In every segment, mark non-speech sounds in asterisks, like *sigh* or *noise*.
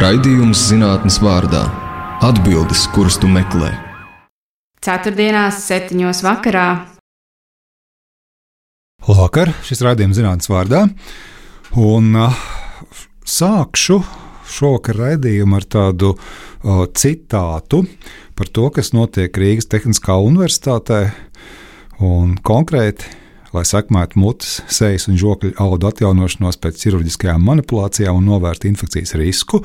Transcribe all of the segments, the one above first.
Raidījums zinātnes vārdā - atbildes, kuras tu meklē. Ceturtdienās, septiņos vakarā. Labvakar, šis raidījums zinātnes vārdā. Un uh, sākšu šovakar raidījumu ar tādu uh, citātu par to, kas notiek Rīgas Tehniskā Universitātē. Un konkrēti lai sekmētu mutes, sejas un žokļu audu atjaunošanos pēc ķirurģiskajām manipulācijām un novērstu infekcijas risku.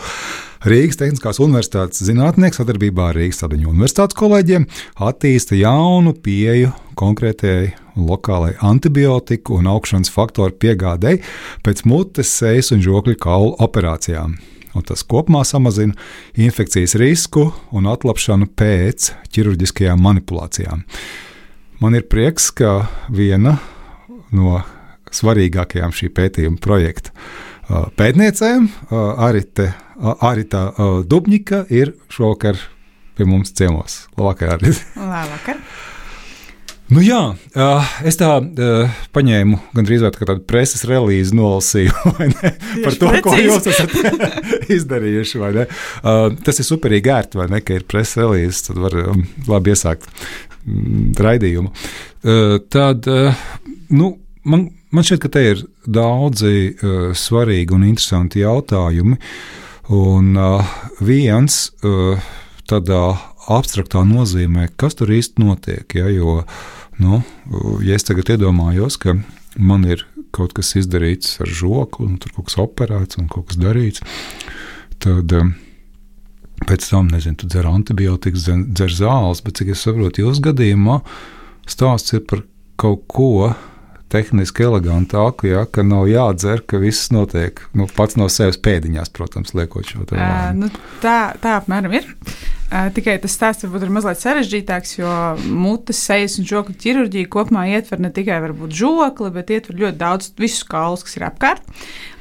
Rīgas Tehniskās Universitātes zinātnieks sadarbībā ar Rīgas Sadaņu universitātes kolēģiem attīsta jaunu pieeju konkrētajai lokālai antibiotiku un augšanas faktoru piegādēji pēc mutes, sejas un žokļu kaulu operācijām. Un tas kopumā samazina infekcijas risku un atlapšanu pēc ķirurģiskajām manipulācijām. Man ir prieks, ka viena no svarīgākajām šī pētījuma projekta uh, pētniecēm, uh, Arita, uh, Arita Dubņika, ir šovakar pie mums ciemos. Labvakar, Arita! Labvakar! Nu jā, es tā paņēmu gandrīz tādu preses relīzi, nolasīju *laughs* par to, ko jūs esat *laughs* izdarījuši. Tas ir superīgi ērti, vai ne, ka ir preses relīze, tad var um, labi iesākt mm, raidījumu. Tad, nu, man, man šķiet, ka te ir daudzi uh, svarīgi un interesanti jautājumi. Un uh, viens uh, tādā abstraktā nozīmē, kas tur īsti notiek. Ja, jo, nu, ja es tagad iedomājos, ka man ir kaut kas izdarīts ar žokli, un tur kaut kas operēts un kaut kas darīts, tad uh, pēc tam, nezinu, tu dzer antibiotikas, dzer zāles, bet cik es saprotu, jūsu gadījumā stāsts ir par kaut ko tehniski elegantāku, ja, ka nav jādzer, ka viss notiek nu, pats no sevis pēdiņās, protams, liekot šo tādu. Uh, nu, tā, tā apmēram ir. Tikai tas stāsts varbūt ir mazliet sarežģītāks, jo mutes, sejas un žokļu ķirurģija kopumā ietver ne tikai žokli, bet ietver ļoti daudz visus kaulus, kas ir apkārt.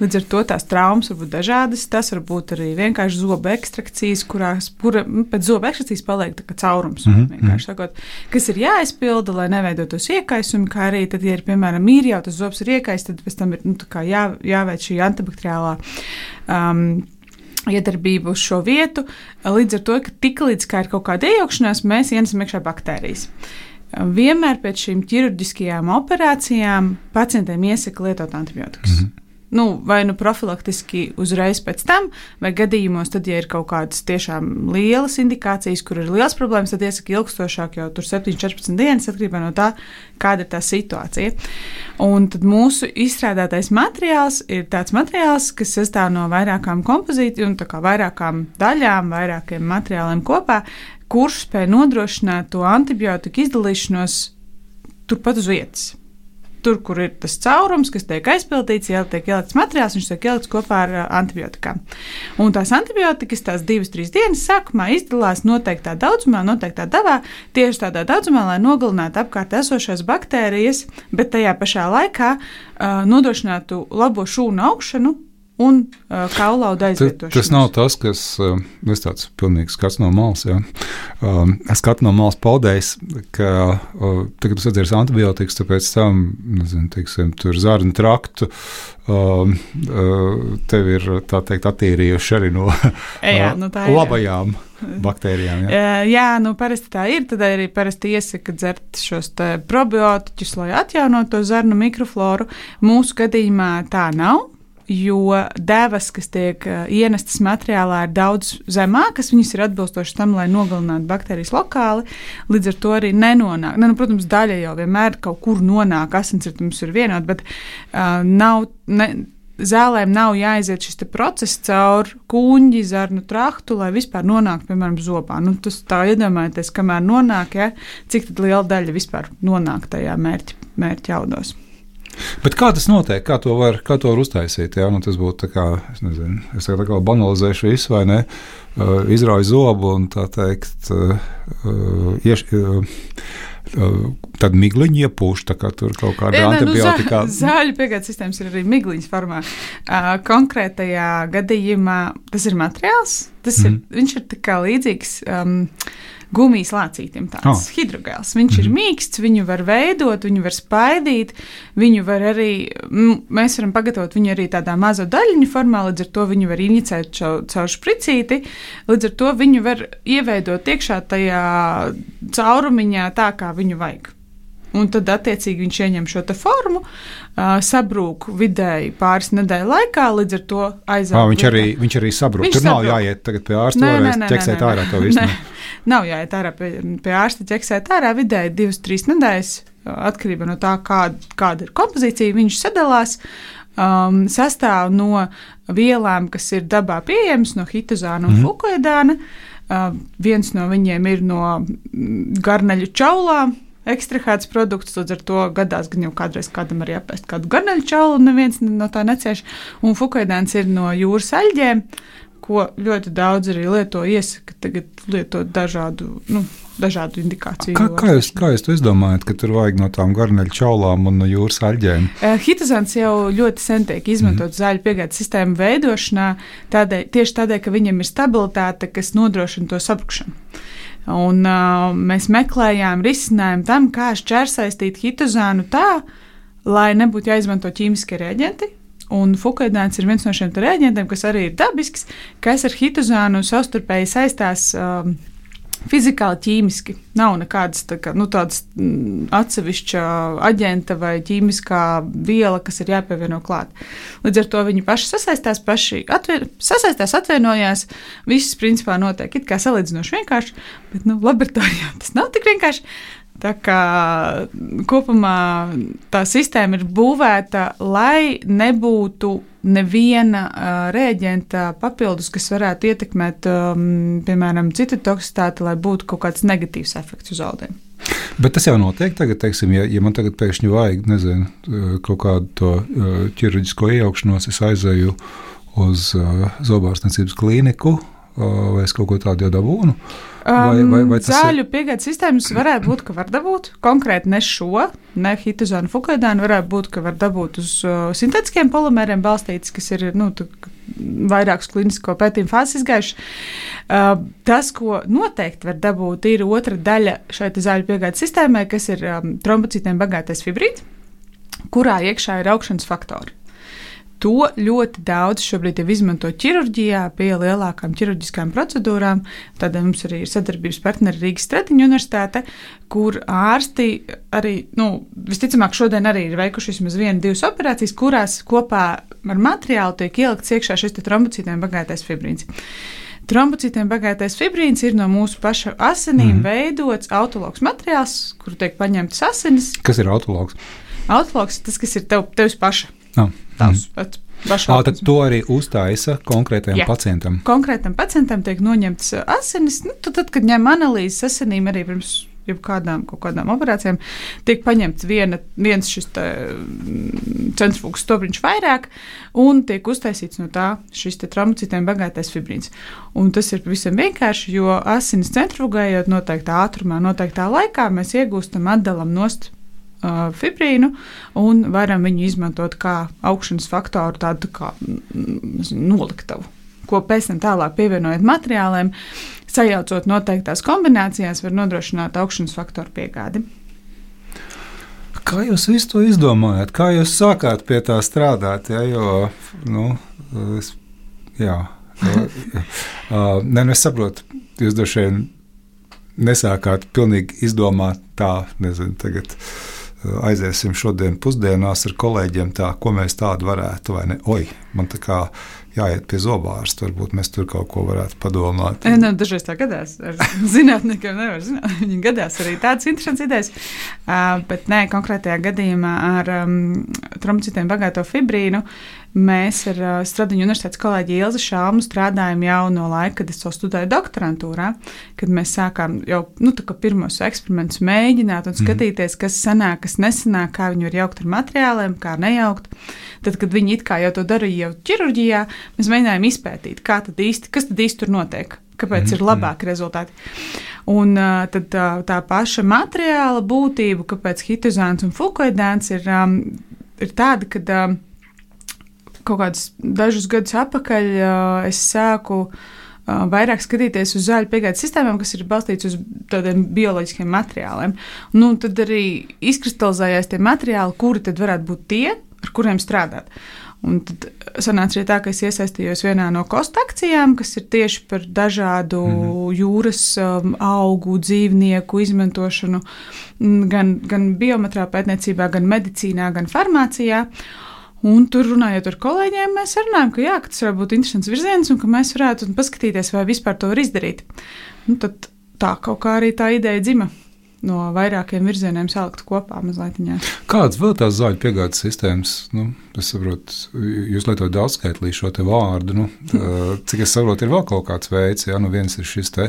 Līdz ar to tās traumas var būt dažādas. Tas var būt arī vienkārši zobu ekstrakcijas, kurās kura, nu, pēc zobu ekstrakcijas paliek caurums. Mm -hmm. sakot, kas ir jāizpilda, lai neveidotos iekaisumi, kā arī tad, ja ir, piemēram, ir jau tas zobs ir iekaists, tad pēc tam ir nu, jā, jāveic šī antibakteriālā. Um, iedarbību uz šo vietu, līdz ar to, ka tiklīdz kā ir kaut kāda iejaukšanās, mēs ienesam iekšā baktērijas. Vienmēr pēc šīm ķirurģiskajām operācijām pacientiem iesaka lietot antibiotikas. Mm -hmm nu, vai nu profilaktiski uzreiz pēc tam, vai gadījumos, tad, ja ir kaut kādas tiešām lielas indikācijas, kur ir liels problēmas, tad iesaka ilgstošāk, jau tur 7, 14 dienas, atkarībā no tā, kāda ir tā situācija. Un tad mūsu izstrādātais materiāls ir tāds materiāls, kas sastāv no vairākām kompozīcijām, kā vairākām daļām, vairākiem materiāliem kopā, kurš spēj nodrošināt to antibiotiku izdalīšanos turpat uz vietas tur, kur ir tas caurums, kas tiek aizpildīts, jau tiek ielikts materiāls, viņš tiek ielikts kopā ar antibiotikām. Un tās antibiotikas, tās divas, trīs dienas sākumā izdalās noteiktā daudzumā, noteiktā devā, tieši tādā daudzumā, lai nogalinātu apkārt esošās baktērijas, bet tajā pašā laikā uh, nodrošinātu labo šūnu augšanu un uh, kaulauda aizvietošanu. Tas nav tas, kas uh, ir tāds pilnīgs skats no malas. Ja. Es skatu no malas paudējis, ka uh, tagad jūs atceries antibiotikas, tāpēc tam, nezinu, teiksim, tur zarnu traktu. Um, uh, tev ir tā teikt, attīrījuši arī no *laughs* jā, nu tā ir, labajām baktērijām. Jā, jā nu, parasti tā ir. Tad arī parasti iesaka dzert šos probiotiķus, lai atjaunotu to zarnu mikrofloru. Mūsu gadījumā tā nav jo devas, kas tiek uh, ienestas materiālā, ir daudz zemākas. Viņas ir atbilstošas tam, lai nogalinātu baktērijas lokāli. Līdz ar to arī nenonāk. Ne, nu, protams, daļa jau vienmēr kaut kur nonāk, asinsritms ir vienāds, bet uh, nav. Ne, Zālēm nav jāiziet šis process cauri kūņģi, zarnu traktu, lai vispār nonāktu, piemēram, zobā. Nu, tas tā iedomājieties, kamēr nonāk, ja, cik liela daļa vispār nonāk tajā mērķa, mērķa jaudos. Bet kā tas notiek? Kā to var, kā to var uztaisīt? Jā, nu, tas būtu tā kā, es nezinu, es tā kā banalizēšu visu, vai ne? Uh, izrauju zobu un tā teikt, uh, ieš, uh, tad migliņi iepūš, tā kā tur kaut kāda Nē, nē, nu, zā- *laughs* Zāļu piegādes sistēmas ir arī migliņas formā. Uh, konkrētajā gadījumā tas ir materiāls. Tas mm. ir, viņš ir tā kā līdzīgs. Um, Gumijas lācītiem tāds Oh. hidrogēls. Viņš mm -hmm. ir mīksts, viņu var veidot, viņu var spaidīt, viņu var arī, mēs varam pagatavot viņu arī tādā mazo daļiņu formā, līdz ar to viņu var inicēt caur, caur špricīti, līdz ar to viņu var ieveidot iekšā tajā caurumiņā tā, kā viņu vajag. Un tad, attiecīgi, viņš ieņem šo formu, uh, sabrūk vidēji pāris nedēļu laikā, līdz ar to aiziet. Viņš, arī, viņš arī sabrūk. Viņš Tur nav sabrūk. jāiet tagad pie ārsta, Nē, nē, vēlreiz nē, ķeksēt nē, nē. ārā to visu. Nav jāiet ārā pie, pie ārsta, ķeksēt ārā vidēji divas, trīs nedēļas, atkarībā no tā, kāda, kāda ir kompozīcija. Viņš sadalās. Um, sastāv no vielām, kas ir dabā pieejamas, no hitozāna un mm. fukoidāna. Uh, viens no viņiem ir no garneļu čaulām, ekstrahēts produkts. Līdz ar to gadās gan jau kādreiz kādam arī apēst kādu garneļu čaulu, un neviens no tā necieš. Un fukoidāns ir no jūras aļģēm, ko ļoti daudz arī lieto. Iesaka tagad lietot dažādu, nu, dažādu indikāciju. Kā, kā, jūs, kā jūs to izdomājat, ka tur vajag no tām garneļu čaulām un no jūras aļģēm? Eh, Hitozants jau ļoti sen tiek izmantots mm. zāļu piegādes sistēmu veidošanā, tādēļ, tieši tādēļ, ka viņam ir stabilitāte, kas nodrošina to sabrukšanu. Un, uh, mēs meklējām risinājumu tam, kā šķērsaistīt hitozānu tā, lai nebūtu jāizmanto ķīmiskie reaģenti. Un fukaidāns ir viens no šiem te reaģentiem, kas arī ir dabisks, kas ar hitozānu savstarpēji saistās. Um, Fizikāli, ķīmiski nav nekādas tā kā, nu, tādas mm, atsevišķa aģenta vai ķīmiskā viela, kas ir jāpievieno klāt. Līdz ar to viņi paši sasaistās, paši atver, sasaistās, atvienojās. Viss principā notiek it kā salīdzinoši vienkārši, bet nu, laboratorijā tas nav tik vienkārši. Tā kā kopumā tā sistēma ir būvēta, lai nebūtu neviena uh, rēģenta papildus, kas varētu ietekmēt, um, piemēram, citu toksitāti, lai būtu kaut kāds negatīvs efekts uz audiem. Bet tas jau notiek tagad, teiksim, ja, ja man tagad pēkšņi vajag, nezinu, kaut kādu to uh, ķirurģisko iejaukšanos, es aizēju uz uh, zobārstniecības klīniku vai es kaut ko tādu jau dabūnu? Vai, vai, vai Zāļu ir... piegādes sistēmas varētu būt, ka var dabūt. Konkrēti ne šo, ne hitozānu fukaidānu, varētu būt, ka var dabūt uz uh, sintētiskiem polimēriem balstīts, kas ir nu, vairākas klinisko pētījumu fāzes izgājuši. Uh, tas, ko noteikti var dabūt, ir otra daļa šai zāļu piegādes sistēmai, kas ir um, trombocītiem bagātais fibrīds, kurā iekšā ir augšanas faktori. To ļoti daudz šobrīd jau izmanto ķirurģijā, pie lielākām ķirurģiskām procedūrām. Tad mums arī ir sadarbības partneri Rīgas Stradiņu universitāte, kur ārsti arī, nu, visticamāk, šodien arī ir veikuši vismaz vienu, divas operācijas, kurās kopā ar materiālu tiek ielikts iekšā šis trombocītiem bagātais fibrīns. Trombocītiem bagātais fibrīns ir no mūsu paša asinīm mm. veidots autologs materiāls, kur tiek paņemtas asinis. Kas ir autologs? Autologs tas, kas ir tev, tevis paša. No. Tavs, mm. Ā, tad to arī uztaisa konkrētajam Jā. pacientam. Konkrētam pacientam tiek noņemts asinis. Nu, tad, tad, kad ņem analīzes asinīm arī pirms jebkādām kādām operācijām, tiek paņemts viena, viens šis centrifugas stopriņš vairāk un tiek uztaisīts no tā šis traumacitiem bagātais fibrīns. Un tas ir pavisam vienkārši, jo asinis centrifugējot noteiktā ātrumā, noteiktā laikā, mēs iegūstam atdalam nost fibrīnu un varam viņu izmantot kā augšanas faktoru, tādu kā noliktavu. Ko pēc tam tālāk pievienojot materiāliem, sajaucot noteiktās kombinācijās, var nodrošināt augšanas faktoru piegādi. Kā jūs visu to izdomājat? Kā jūs sākāt pie tā strādāt? Ja, jo, nu, es, jā, uh, ne, nu es saprotu, jūs droši vien nesākāt pilnīgi izdomāt tā, nezinu, tagad. Uh, aiziesim šodien pusdienās ar kolēģiem, tā, ko mēs tādu varētu, vai ne? Oi, man tā kā jāiet pie zobārsta, varbūt mēs tur kaut ko varētu padomāt. E, nu, dažreiz tā gadās. Ar *laughs* zinātniekiem nevar zināt. *laughs* Viņi gadās arī tādas interesantas idejas. Uh, bet nē, konkrētajā gadījumā ar um, trombocitiem bagāto fibrīnu mēs ar uh, Stradiņu universitātes kolēģi Ilzi Šāmu strādājam jau no laika, kad es to studēju doktorantūrā, kad mēs sākām jau nu, pirmos eksperimentus mēģināt un skatīties, kas sanāk, kas nesanāk, kā viņu var jaukt ar materiāliem, kā nejaukt. Tad, kad viņi it kā jau to darīja jau ķirurģijā, mēs mēģinājām izpētīt, kā tad īsti, kas tad īsti tur notiek, kāpēc mm -hmm. ir labāki rezultāti. Un uh, tad tā, tā paša materiāla būtība, kāpēc hitozāns un fukoidāns ir, um, ir tāda, ka um, kaut kādus dažus gadus atpakaļ uh, es sāku uh, vairāk skatīties uz zāļu piegādes sistēmām, kas ir balstītas uz tādiem bioloģiskiem materiāliem. Nu, tad arī izkristalizējās tie materiāli, kuri tad varētu būt tie, ar kuriem strādāt. Un tad sanāca arī tā, ka es iesaistījos vienā no kostu akcijām, kas ir tieši par dažādu mm -hmm. jūras um, augu, dzīvnieku izmantošanu gan, gan biometrā pētniecībā, gan medicīnā, gan farmācijā. Un tur runājot ar kolēģiem, mēs runājam, ka, jā, ka tas varētu būt interesants virziens un ka mēs varētu paskatīties, vai vispār to var izdarīt. Un tad tā kaut kā arī tā ideja dzima no vairākiem virzieniem salikt kopā mazliet. Kādas vēl tās zāļu piegādes sistēmas? Nu, es saprotu, jūs lietojat daudzskaitlī šo te vārdu. Nu, cik es saprotu, ir vēl kaut kāds veids, ja nu viens ir šis te,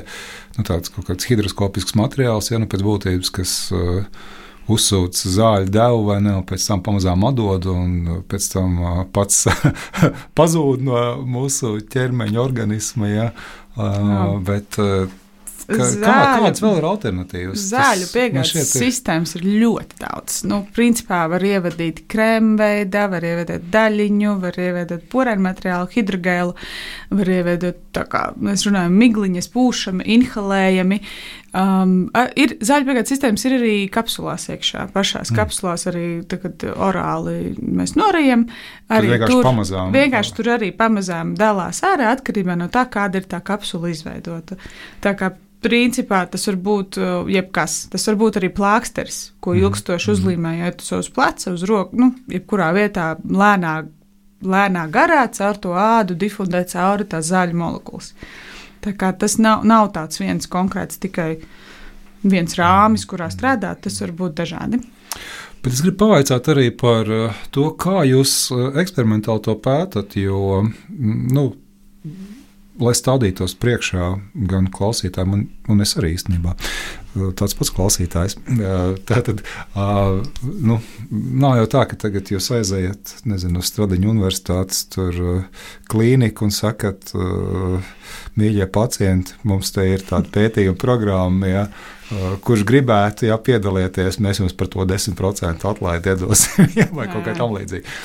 nu, tāds kaut kāds hidroskopisks materiāls, ja nu pēc būtības, kas. Uh, uzsūc zāļu devu, vai ne, un pēc tam pamazām atdod, un pēc tam pats *laughs* pazūd no mūsu ķermeņa organisma. Ja? Uh, bet, uh, Ka, zāļu, kā, kādas vēl ir alternatīvas? Zāļu piegādes ir... sistēmas ir ļoti daudz. Nu, principā var ievadīt krēmveidā, var ievadīt daļiņu, var ievadīt porēnu materiālu, hidrogēlu, var ievadīt, kā mēs runājam, migliņas, pūšami, inhalējami. Um, ir zāļu piegādes sistēmas ir arī kapsulās iekšā. Pašās mm. kapsulās arī tagad orāli mēs norējam. Arī vienkārši tur, pamazām. Vienkārši tur arī pamazām dalās ārā atkarībā no tā, kāda ir tā kapsula izveidota. Tā kā principā tas var būt uh, jebkas. Tas var būt arī plāksters, ko mhm. ilgstoši mm. uzlīmējot uz pleca, uz roku, nu, jebkurā vietā lēnā, lēnā garā caur to ādu difundē cauri tās zāļu molekulas. Tā kā tas nav, nav tāds viens konkrēts tikai viens rāmis, kurā strādāt, tas var būt dažādi. Bet es gribu pavaicāt arī par uh, to, kā jūs uh, eksperimentāli to pētat, jo mm, nu, lai stādītos priekšā gan klausītājiem, un, un es arī īstenībā tāds pats klausītājs. Tā tad nu, nav jau tā, ka tagad jūs aizejat nezinu, uz Stradiņu universitātes klīniku un sakat, mīļie pacienti, mums te ir tāda pētījuma programma. Ja, Kurš gribētu ja, piedalīties, mēs jums par to 10% atlaidi *laughs* iedosim, ja, vai kaut kā tamlīdzīga.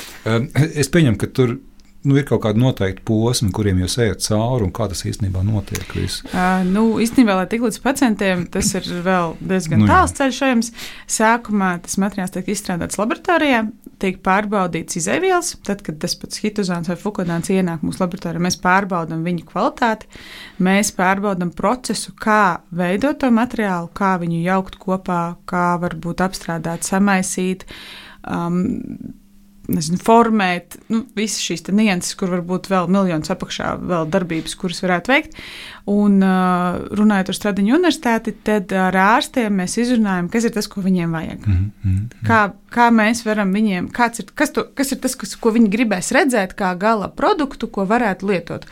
Es pieņemu, ka tur nu, ir kaut kāda noteikta posma, kuriem jūs ejat cauri un kā tas īstenībā notiek? Uh, nu, īstenībā, lai tik līdz pacientiem, tas ir vēl diezgan nu, tāls ceļš ejams. Sākumā tas materiāls tiek izstrādāts laboratorijā, tiek pārbaudīts izēvielas. Tad, kad tas pats hitozāns vai fukodāns ienāk mūsu laboratorijā, mēs pārbaudām viņu kvalitāti, mēs pārbaudām procesu, kā veidot to materiālu, kā viņu jaukt kopā, kā varbūt apstrādāt, samaisīt. Um, nezinu, formēt nu, visas šīs nianses, kur varbūt vēl miljonus apakšā, vēl darbības, kuras varētu veikt. Un uh, runājot ar Stradiņu universitāti, tad ar ārstiem mēs izrunājam, kas ir tas, ko viņiem vajag. Mm -hmm. kā, kā mēs varam viņiem, ir, kas, to, kas ir tas, kas, ko viņi gribēs redzēt, kā gala produktu, ko varētu lietot.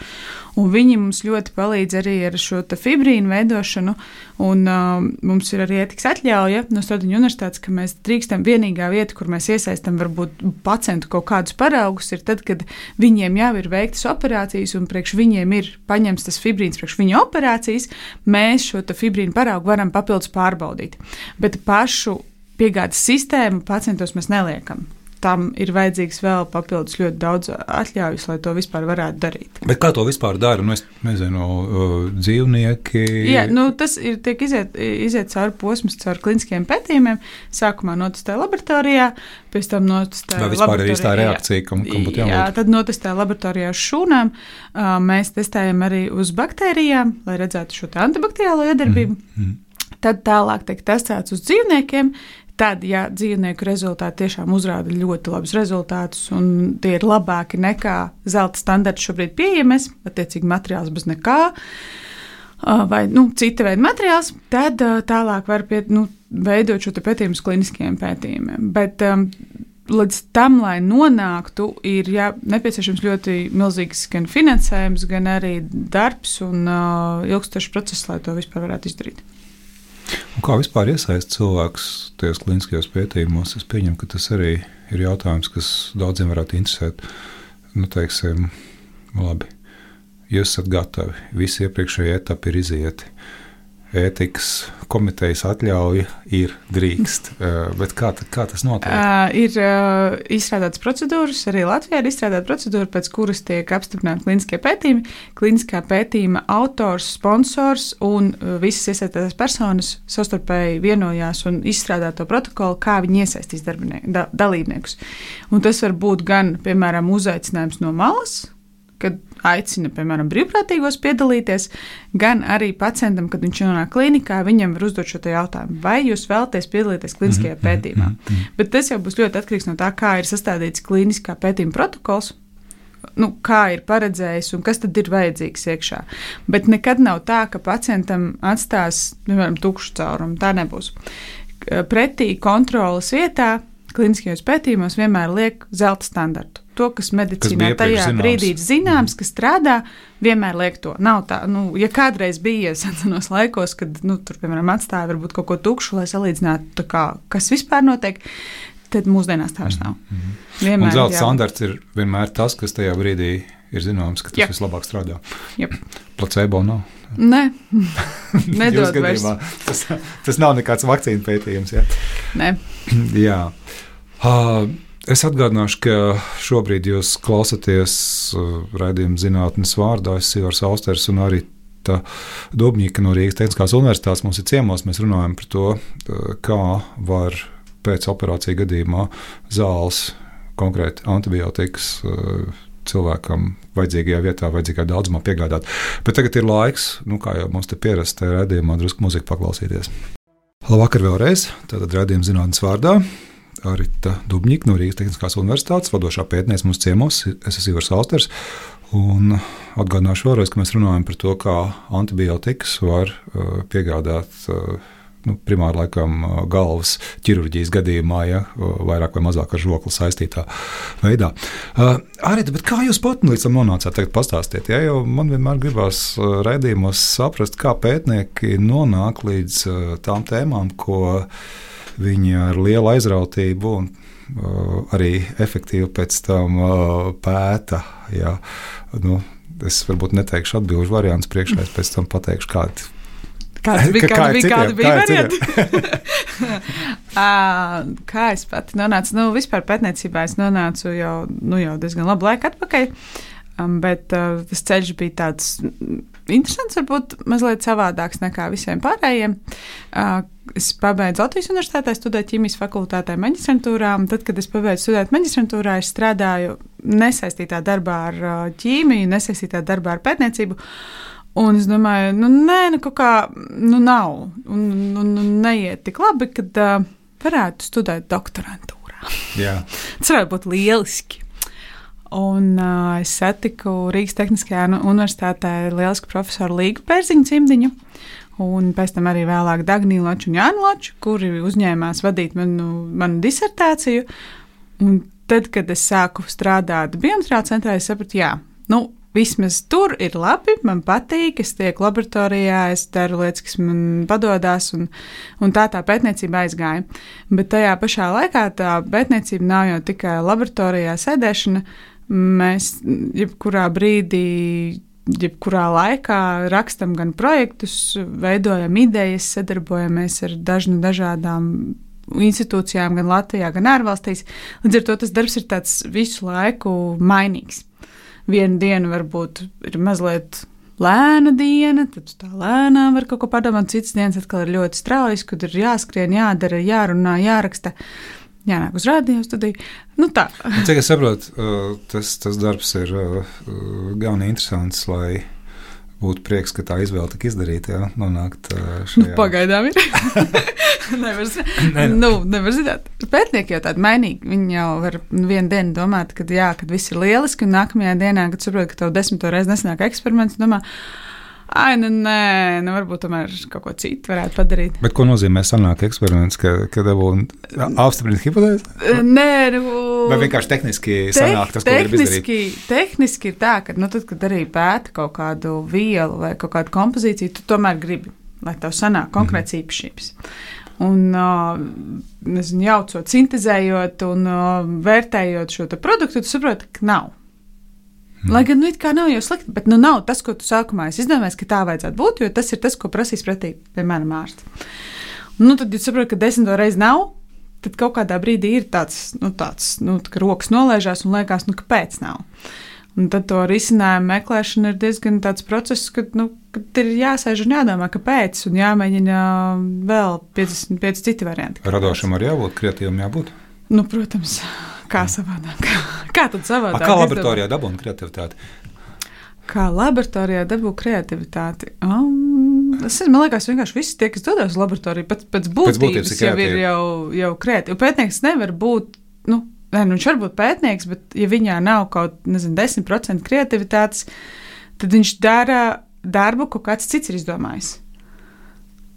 Un viņi mums ļoti palīdz arī ar šo fibrīnu veidošanu. Un, uh, mums ir arī etikas atļauja no Stradiņu universitātes, ka mēs drīkstam vienīgā vieta, kur mēs iesaistām varbūt pacientu kaut kādus paraugus, ir tad, kad viņiem jau ir veiktas operācijas un priekš viņiem ir paņemts tas fibrīns priekš viņa operācijas, mēs šo fibrīnu paraugu varam papildus pārbaudīt. Bet pašu piegādes sistēmu pacientos mēs neliekam tam ir vajadzīgs vēl papildus ļoti daudz atļaujas, lai to vispār varētu darīt. Bet kā to vispār dara? Nu, es nezinu, dzīvnieki. Jā, nu, tas ir tiek iziet, iziet cauri posms, cauri kliniskiem pētījumiem. Sākumā notestē laboratorijā, pēc tam notestē. Vai vispār ir īstā reakcija, kam, kam būtu jābūt? Jā, tad notestē laboratorijā uz šūnām. Mēs testējam arī uz baktērijām, lai redzētu šo antibakteriālo iedarbību. Mm, mm. Tad tālāk tiek testēts uz dzīvniekiem, Tad, ja dzīvnieku rezultāti tiešām uzrāda ļoti labus rezultātus, un tie ir labāki nekā zelta standarts šobrīd pieejamies, attiecīgi materiāls bez nekā, vai nu, cita veida materiāls, tad tālāk var pie, nu, veidot šo pētījumu uz kliniskiem pētījumiem. Bet, um, Līdz tam, lai nonāktu, ir jā, nepieciešams ļoti milzīgs gan finansējums, gan arī darbs un uh, ilgstošs process, lai to vispār varētu izdarīt. Un kā vispār iesaistīt cilvēkus tajos kliniskajos pētījumos? Es pieņemu, ka tas arī ir jautājums, kas daudziem varētu interesēt. Nu, teiksim, labi, jūs esat gatavi, visi iepriekšējie etapi ir izieti. Ētikas komitejas atļauja ir drīkst. Uh, *laughs* bet kā, kā tas notiek? Uh, ir uh, izstrādātas procedūras, arī Latvijā ir izstrādāta procedūra, pēc kuras tiek apstiprināti klīniskie pētījumi. Klīniskā pētījuma autors, sponsors un visas iesaistītās personas savstarpēji vienojās un izstrādā to protokolu, kā viņi iesaistīs da, dalībniekus. Un tas var būt gan, piemēram, uzaicinājums no malas, kad aicina, piemēram, brīvprātīgos piedalīties, gan arī pacientam, kad viņš nonāk klinikā, viņam var uzdot šo jautājumu, vai jūs vēlaties piedalīties kliniskajā mm -hmm. pētījumā. -hmm. Bet tas jau būs ļoti atkarīgs no tā, kā ir sastādīts kliniskā pētījuma protokols. Nu, kā ir paredzējis un kas tad ir vajadzīgs iekšā. Bet nekad nav tā, ka pacientam atstās, piemēram, tukšu caurumu. Tā nebūs. Pretī kontrolas vietā kliniskajos pētījumos vienmēr liek zelta standartu to, kas medicīnā kas tajā zināms. brīdī zināms, kas strādā, vienmēr liek to. Nav tā, nu, ja kādreiz bija senos laikos, kad, nu, tur, piemēram, atstāja varbūt kaut ko tukšu, lai salīdzinātu, kā, kas vispār notiek. Tad mūsdienās tā vairs nav. Mm -hmm. Vienmēr, zelta standarts ir vienmēr tas, kas tajā brīdī ir zināms, ka tas yep. vislabāk strādā. Yep. Placebo nav. Nē, *laughs* nedod vairs. Tas, tas nav nekāds vakcīnu pētījums. Ja? Nē. jā. Uh, *clears throat* Es atgādināšu, ka šobrīd jūs klausāties uh, raidījuma zinātnes vārdā. Es esmu Ivars Austers un arī Dobņika no Rīgas Tehniskās Universitātes mums ir ciemos. Mēs runājam par to, uh, kā var pēc operācijas gadījumā zāles, konkrēti antibiotikas, uh, cilvēkam vajadzīgajā vietā, vajadzīgā daudzumā piegādāt. Bet tagad ir laiks, nu, kā jau mums te pierasts, redzējumā drusku muziku paklausīties. Labvakar vēlreiz, tātad redzējuma zinātnes vārdā. Arita Dubņika no Rīgas Tehniskās Universitātes, vadošā pētniece mūsu ciemos. Es esmu Ivars Austers. Un atgādināšu vēlreiz, ka mēs runājam par to, kā antibiotikas var uh, piegādāt. Uh, nu, primāri laikam uh, galvas ķirurģijas gadījumā, ja uh, vairāk vai mazāk ar žokli saistītā veidā. Uh, arī kā jūs pat līdz tam nonācāt, tagad pastāstiet, ja, jo man vienmēr gribās uh, raidījumos saprast, kā pētnieki nonāk līdz tām tēmām, ko viņi ar lielu aizrautību un uh, arī efektīvi pēc tam uh, pēta. Jā. Nu, es varbūt neteikšu atbildžu variantus priekšā, es pēc tam pateikšu, kādi. Kāds *laughs* bija, kā, kādi, kādi bija varianti? *laughs* *laughs* kā es pati nonācu? Nu, vispār pētniecībā es nonācu jau, nu, jau diezgan labu laiku atpakaļ. Um, bet uh, tas ceļš bija tāds interesants, varbūt mazliet savādāks nekā visiem pārējiem. Es pabeidzu Latvijas Universitātē, studēju ķīmijas fakultātē, maģistrantūrā. Tad, kad es pabeidzu studēt maģistrantūrā, es strādāju nesaistītā darbā ar ķīmiju, nesaistītā darbā ar pētniecību. Un es domāju, nu, nē, nu, kaut kā, nu, nav. Un, un, un neiet tik labi, kad uh, varētu studēt doktorantūrā. Jā. Tas varētu būt lieliski. Un uh, es satiku Rīgas Tehniskajā universitātē lielisku profesoru Līgu Pērziņu cimdiņu. Un pēc tam arī vēlāk Dāniju Loču un Jānu Loču, kuri uzņēmās vadīt manu, manu disertāciju. Un tad, kad es sāku strādāt biometrā centrā, es sapratu, jā, nu, vismaz tur ir labi, man patīk, es tieku laboratorijā, es daru lietas, kas man padodas, un, un tā tā pētniecība aizgāja. Bet tajā pašā laikā tā pētniecība nav jau tikai laboratorijā sēdēšana, Mēs jebkurā brīdī, jebkurā laikā rakstam gan projektus, veidojam idejas, sadarbojamies ar dažnu dažādām institūcijām, gan Latvijā, gan ārvalstīs. Līdz ar to tas darbs ir tāds visu laiku mainīgs. Vienu dienu varbūt ir mazliet lēna diena, tad tā lēnām var kaut ko padomāt. Citas dienas atkal ir ļoti straujas, kad ir jāskrien, jādara, jārunā, jāraksta jānāk uz rādio studiju. Nu, tā. Cik es saprotu, uh, tas, tas darbs ir uh, uh, gan interesants, lai būtu prieks, ka tā izvēle tika izdarīta. Jā, nonākt šajā. Nu, pagaidām ir. *laughs* nevar, ne. nu, nevar zināt. Pētnieki jau tādi mainīgi. Viņi jau var vienu dienu domāt, ka, jā, kad viss ir lieliski, un nākamajā dienā, kad saprot, ka tev desmito reizi nesanāk eksperiments, domā, Ai, nu, nē, nu, varbūt tomēr kaut ko citu varētu padarīt. Bet ko nozīmē sanāk eksperiments, ka, ka dabūna apstiprināt hipotēzi? Nē, nu. Vai vienkārši tehniski sanāk tas, ko grib izdarīt? Tehniski ir tā, ka, nu, tad, kad arī pēta kaut kādu vielu vai kaut kādu kompozīciju, tu tomēr gribi, lai tev sanāk konkrēts mm -hmm. īpašības. Un, nezinu, jaucot, sintēzējot un vērtējot šo produktu, tu saproti, ka nav. Mm. Lai gan, nu, it kā nav jau slikti, bet nu, nav tas, ko tu sākumā izdomājies, ka tā vajadzētu būt, jo tas ir tas, ko prasīs pretī, piemēram, ārsts. Nu, tad jūs saprotat, ka desmito reizi nav, tad kaut kādā brīdī ir tāds, nu, tāds nu, ka rokas nolaižās un liekas, nu, kāpēc nav. Un tad to risinājumu meklēšana ir diezgan tāds process, kad, nu, kad ir jāsēž un jādomā, kāpēc, un jāmēģina vēl 55 citi varianti. Radošam arī jābūt, kreatīvam jābūt. Nu, protams, kā savādāk. *laughs* Kā tad savādāk? A, kā laboratorijā dabūt kreativitāti? Kā laboratorijā dabūt kreativitāti? Um, tas ir, man liekas, vienkārši visi tie, kas dodas uz laboratoriju, pēc, pēc būtības, pēc būtības jau ir jau, jau kreatīvi. Pētnieks nevar būt, nu, ne, nu, viņš var būt pētnieks, bet ja viņā nav kaut, nezinu, 10% kreativitātes, tad viņš dara darbu, ko kāds cits ir izdomājis.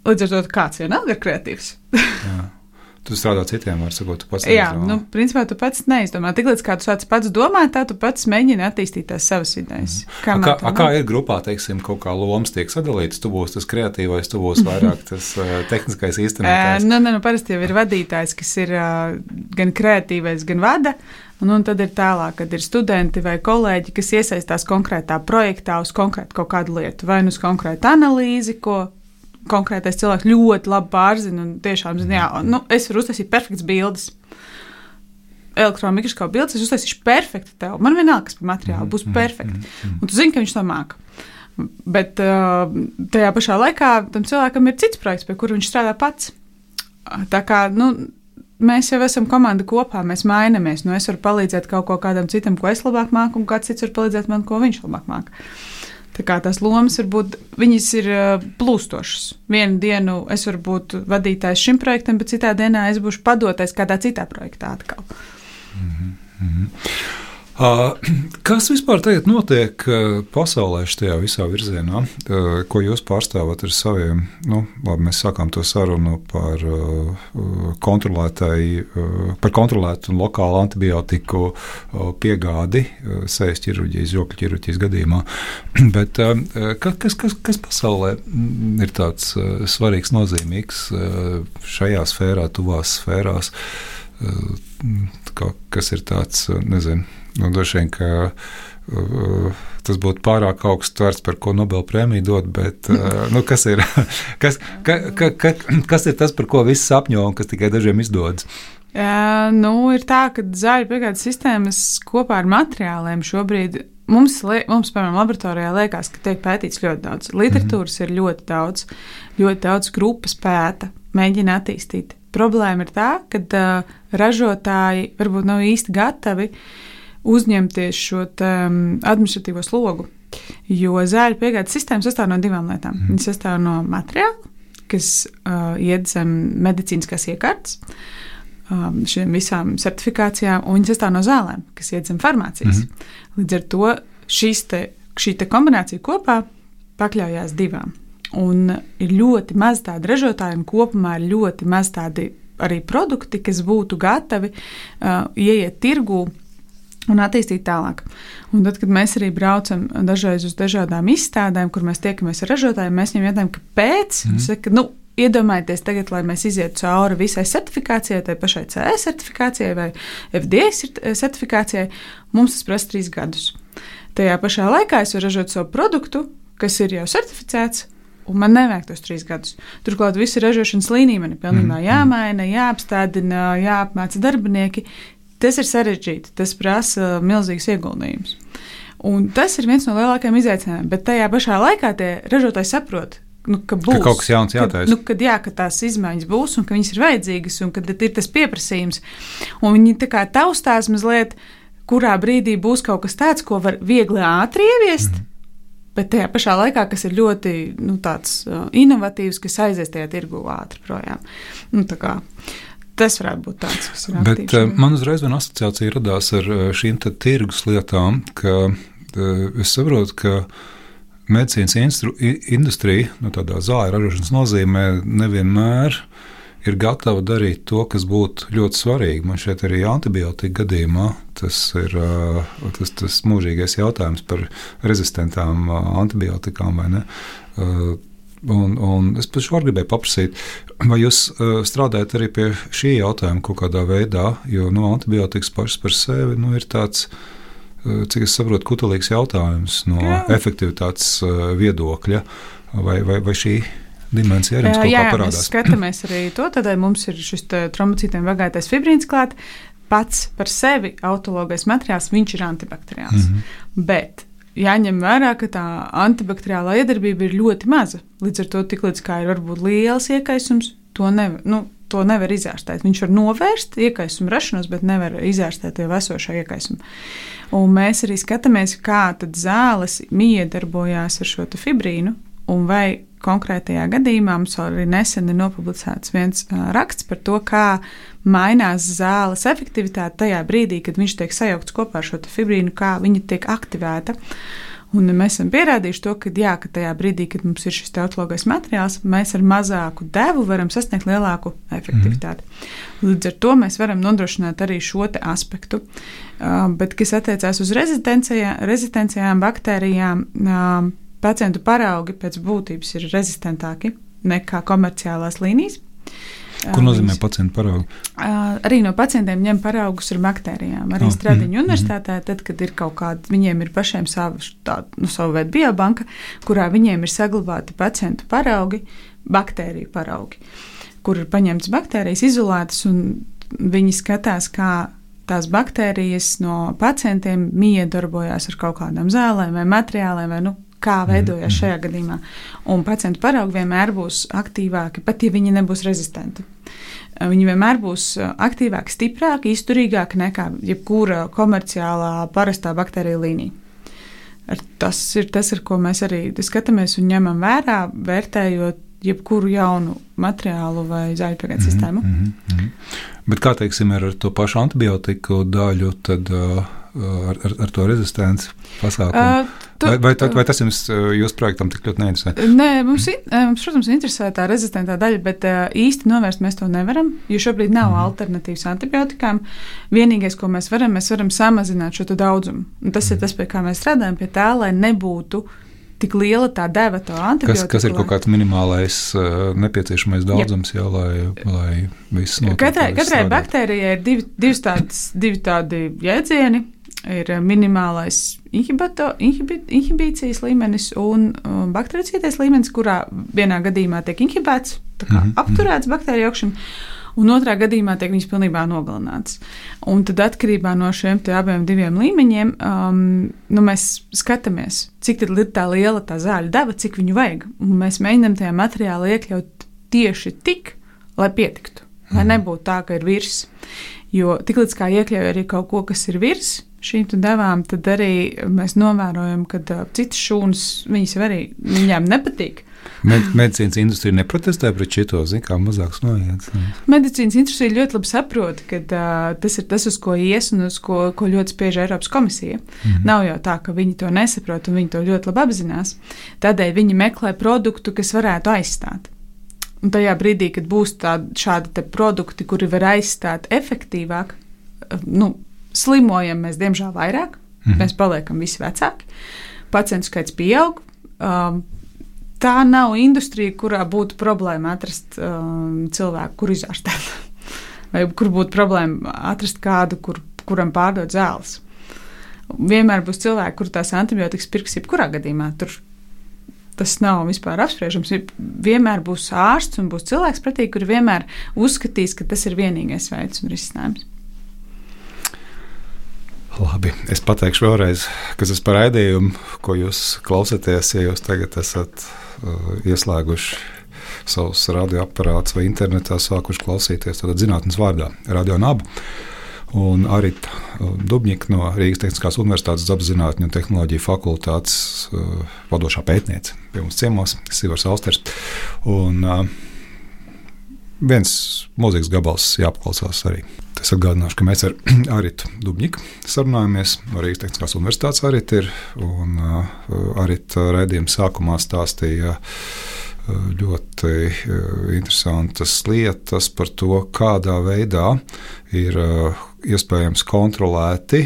Līdz ar to kāds vienalga ir kreatīvs. *laughs* Tu strādā citiem, var sakot, tu pats. Jā, neizdomā. nu, principā tu pats neizdomā. Tiklīdz kā tu sāc pats domāt, tā tu pats mēģini attīstīt tās savas idejas. Mm. Kā, kā, kā ir grupā, teiksim, kaut kā lomas tiek sadalītas? Tu būsi tas kreatīvais, tu būsi vairāk *laughs* tas uh, tehniskais īstenotājs. nu, nu, nu, parasti jau ir vadītājs, kas ir uh, gan kreatīvais, gan vada. Un, un tad ir tālāk, kad ir studenti vai kolēģi, kas iesaistās konkrētā projektā uz konkrētu kaut kādu lietu, vai nu uz konkrētu analīzi, ko konkrētais cilvēks ļoti labi pārzina un tiešām zina, jā, nu, es varu uztaisīt perfektas bildes. Elektroniskā mikroskopa bildes, es uztaisīšu perfekti tev. Man vienalga, kas par materiālu būs Mm, perfekti. Un tu zini, ka viņš to māca. Bet uh, tajā pašā laikā tam cilvēkam ir cits projekts, pie kura viņš strādā pats. Tā kā nu, mēs jau esam komanda kopā, mēs mainamies. Nu, es varu palīdzēt kaut ko kādam citam, ko es labāk māku, un kāds cits var palīdzēt man, ko viņš labāk māca. Kā tās lomas var būt, viņas ir plūstošas. Vienu dienu es varu būt vadītājs šim projektam, bet citā dienā es būšu padotais kādā citā projektā atkal. Mm -hmm. Uh, *clears throat* kas vispār tagad notiek uh, pasaulē šajā visā virzienā, uh, ko jūs pārstāvat ar saviem? Nu, labi, mēs sākām to sarunu par, par kontrolētu un lokālu antibiotiku piegādi sejas ķirurģijas, žokļu ķirurģijas gadījumā. *clears throat* Bet kas, kas, kas pasaulē ir tāds svarīgs, nozīmīgs šajā sfērā, tuvās sfērās? Kas ir tāds, nezinu Nu, Droši vien, ka uh, tas būtu pārāk augsts vērts, par ko Nobela prēmiju dot, bet uh, nu, kas, ir, *laughs* kas, ka, ka, ka, kas ir tas, par ko visi sapņo un kas tikai dažiem izdodas? Jā, nu, ir tā, ka zāļu piegādes sistēmas kopā ar materiāliem šobrīd mums, mums piemēram, laboratorijā liekas, ka tiek pētīts ļoti daudz. Literatūras mm -hmm. ir ļoti daudz, ļoti daudz grupas pēta, mēģina attīstīt. Problēma ir tā, ka uh, ražotāji varbūt nav īsti gatavi uzņemties šo um, administratīvo slogu. Jo zāļu piegādes sistēma sastāv no divām lietām. Mm. Viņa sastāv no materiāla, kas uh, iet zem medicīniskās iekārtas, um, šīm visām certifikācijām, un viņa sastāv no zālēm, kas iet zem farmācijas. Mm. Līdz ar to te, šī te kombinācija kopā pakļaujās divām. Un ir ļoti maz tādu ražotāju, un kopumā ir ļoti maz tādi arī produkti, kas būtu gatavi uh, ieiet tirgū un attīstīt tālāk. Un tad, kad mēs arī braucam dažreiz uz dažādām izstādēm, kur mēs tiekamies ar ražotājiem, mēs viņiem jautājam, kāpēc. Mm. Saka, nu, Iedomājieties, tagad, lai mēs ietu cauri visai certifikācijai, tai pašai CE certifikācijai vai FDA certifikācijai, mums tas prasa trīs gadus. Tajā pašā laikā es varu ražot savu produktu, kas ir jau certificēts, un man nevajag tos trīs gadus. Turklāt visa ražošanas līnija man ir pilnībā mm. jāmaina, jāapstādina, jāapmāca darbinieki. Tas ir sarežģīti, tas prasa milzīgus ieguldījumus. Un tas ir viens no lielākajiem izaicinājumiem, bet tajā pašā laikā tie ražotāji saprot, nu, ka būs ka kaut kas jauns jātaisa. Kad, nu, kad, jā, ka tās izmaiņas būs un ka viņas ir vajadzīgas un ka ir tas pieprasījums. Un viņi tā kā taustās mazliet, kurā brīdī būs kaut kas tāds, ko var viegli ātri ieviest. Mm. Bet tajā pašā laikā, kas ir ļoti nu, tāds, uh, inovatīvs, kas aizies tajā tirgu ātri projām. Nu, kā, Tas varētu būt tāds, kas ir. Bet aktīvs, uh, man uzreiz viena asociācija radās ar uh, šīm tirgus lietām, ka uh, es saprotu, ka medicīnas instru, industrija, nu, tādā zāļu ražošanas nozīmē, nevienmēr ir gatava darīt to, kas būtu ļoti svarīgi. Man šeit arī antibiotika gadījumā tas ir tas, tas mūžīgais jautājums par rezistentām antibiotikām vai ne. Un, un es pašu varu gribēju paprasīt, vai jūs uh, strādājat arī pie šī jautājuma kaut kādā veidā, jo nu, antibiotikas pašas par sevi nu, ir tāds cik es saprotu, kutelīgs jautājums no jā. efektivitātes viedokļa. Vai, vai, vai šī dimensija arī mums jā, parādās? Mēs skatāmies arī to, tad mums ir šis trombocītiem vagātais fibrīns klāt. Pats par sevi autologais materiāls, viņš ir antibakteriāls. Mm -hmm. Bet jāņem vērā, ka tā antibakteriālā iedarbība ir ļoti maza. Līdz ar to, tik līdz kā ir varbūt liels iekaisums, to nevar. Nu, to nevar izārstēt. Viņš var novērst iekaisumu rašanos, bet nevar izārstēt jau esošo iekaisumu. Un mēs arī skatāmies, kā zāles miedarbojās ar šo fibrīnu un vai konkrētajā gadījumā mums arī nesen ir nopublicēts viens raksts par to, kā mainās zāles efektivitāte tajā brīdī, kad viņš tiek sajaukts kopā ar šo fibrīnu, kā viņa tiek aktivēta. Un mēs esam pierādījuši to, ka, jā, ka tajā brīdī, kad mums ir šis teotlogais materiāls, mēs ar mazāku devu varam sasniegt lielāku efektivitāti. Mm. Līdz ar to mēs varam nodrošināt arī šo aspektu. Uh, bet, kas attiecās uz rezistencijām baktērijām, uh, pacientu paraugi pēc būtības ir rezistentāki nekā komerciālās līnijas. Ko nozīmē pacientu paraugi? Arī no pacientiem ņem paraugus ar baktērijām. Arī oh, Stradiņu mm, universitātē, tad, kad ir kaut kāda, viņiem ir pašiem sava, tā, nu, sava veida biobanka, kurā viņiem ir saglabāti pacientu paraugi, baktēriju paraugi, kur ir paņemtas baktērijas, izolētas, un viņi skatās, kā tās baktērijas no pacientiem miedarbojās ar kaut kādām zālēm vai materiāliem vai nu, kā veidojās mm-hmm. šajā gadījumā. Un pacientu paraugi vienmēr būs aktīvāki, pat ja viņi nebūs rezistenti. Viņi vienmēr būs aktīvāki, stiprāki, izturīgāki nekā jebkura komerciālā, parastā baktērija līnija. Tas ir tas, ar ko mēs arī skatāmies un ņemam vērā, vērtējot jebkuru jaunu materiālu vai zāļu piegādes mm -hmm, sistēmu. Mm -hmm. Bet kā teiksim, ar to pašu antibiotiku daļu, tad uh, ar, ar, ar to rezistenci pasākumu? Uh, Tu, vai, vai, vai tas jums, jūsu projektam, tik ļoti neinteresē? Nē, mums, mums, protams, interesē tā rezistentā daļa, bet īsti novērst mēs to nevaram, jo šobrīd nav mm. alternatīvas antibiotikām. Vienīgais, ko mēs varam, mēs varam samazināt šo daudzumu. Un tas mm. ir tas, pie kā mēs strādājam, pie tā, lai nebūtu tik liela tā deva to antibiotiku. Kas, kas ir kaut kāds minimālais uh, nepieciešamais daudzums, jā, lai, lai viss notiktu? Katrai, katrai baktērijai ir divi, divi tādi jēdzieni ir eh, minimālais inhibi, inhibīcijas līmenis un um, baktericītais līmenis, kurā vienā gadījumā tiek inhibēts, mm -hmm. apturēts baktēriju augšana. Un otrā gadījumā tiek viņas pilnībā nogalināts. Un tad, atkarībā no šiem abiem līmeņiem, um, nu, mēs skatāmies, cik ir tā liela tā zāļu deva, cik viņu vajag. Un mēs mēģinām tajā materiālā iekļaut tieši tik, lai pietiktu. Lai mhm. nebūtu tā, ka ir virs. Jo tiklīdz kā iekļauj arī kaut ko, kas ir virs, šīm devām, tad arī mēs novērojam, ka uh, citas šūnas viņas arī viņām nepatīk. Med, medicīnas industrija neprotestē pret šo zinu, kā mazāks noiets. Medicīnas industrija ļoti labi saprot, ka uh, tas ir tas, uz ko ies un uz ko, ko ļoti spiež Eiropas komisija. Mm -hmm. Nav jau tā, ka viņi to nesaprot un viņi to ļoti labi apzinās. Tādēļ viņi meklē produktu, kas varētu aizstāt. Un tajā brīdī, kad būs tādi šādi produkti, kuri var aizstāt efektīvāk, nu, Slimojam mēs, diemžēl, vairāk. -hmm. Mēs paliekam visi vecāki. Pacientu skaits pieaug. Um, tā nav industrija, kurā būtu problēma atrast um, cilvēku, kur izārstēt. *laughs* Vai kur būtu problēma atrast kādu, kur, kuram pārdot zāles. Vienmēr būs cilvēki, kur tās antibiotikas pirks jebkurā gadījumā. Tur tas nav vispār apspriežams. Vienmēr būs ārsts un būs cilvēks pretī, kur vienmēr uzskatīs, ka tas ir vienīgais veids un risinājums. Labi, es pateikšu vēlreiz, kas tas par raidījumu, ko jūs klausāties, ja jūs tagad esat uh, ieslēguši savus radioaparātus vai internetā sākuši klausīties. Tad zinātnīs vārdā - Radio Naba. Un arī uh, Dubņika no Rīgas Tehniskās Universitātes apzinātņu un tehnoloģiju fakultātes uh, vadošā pētniece pie mums ciemos, Sivars Austers. Un, uh, viens mūzikas gabals jāpaklausās arī. Es atgādināšu, ka mēs ar *clears throat* Aritu Dubņiku sarunājamies Rīgas Tehniskās Universitātes. Arit ir, un uh, Arita raidījuma sākumā stāstīja uh, ļoti uh, interesantas lietas par to, kādā veidā ir iespējams kontrolēti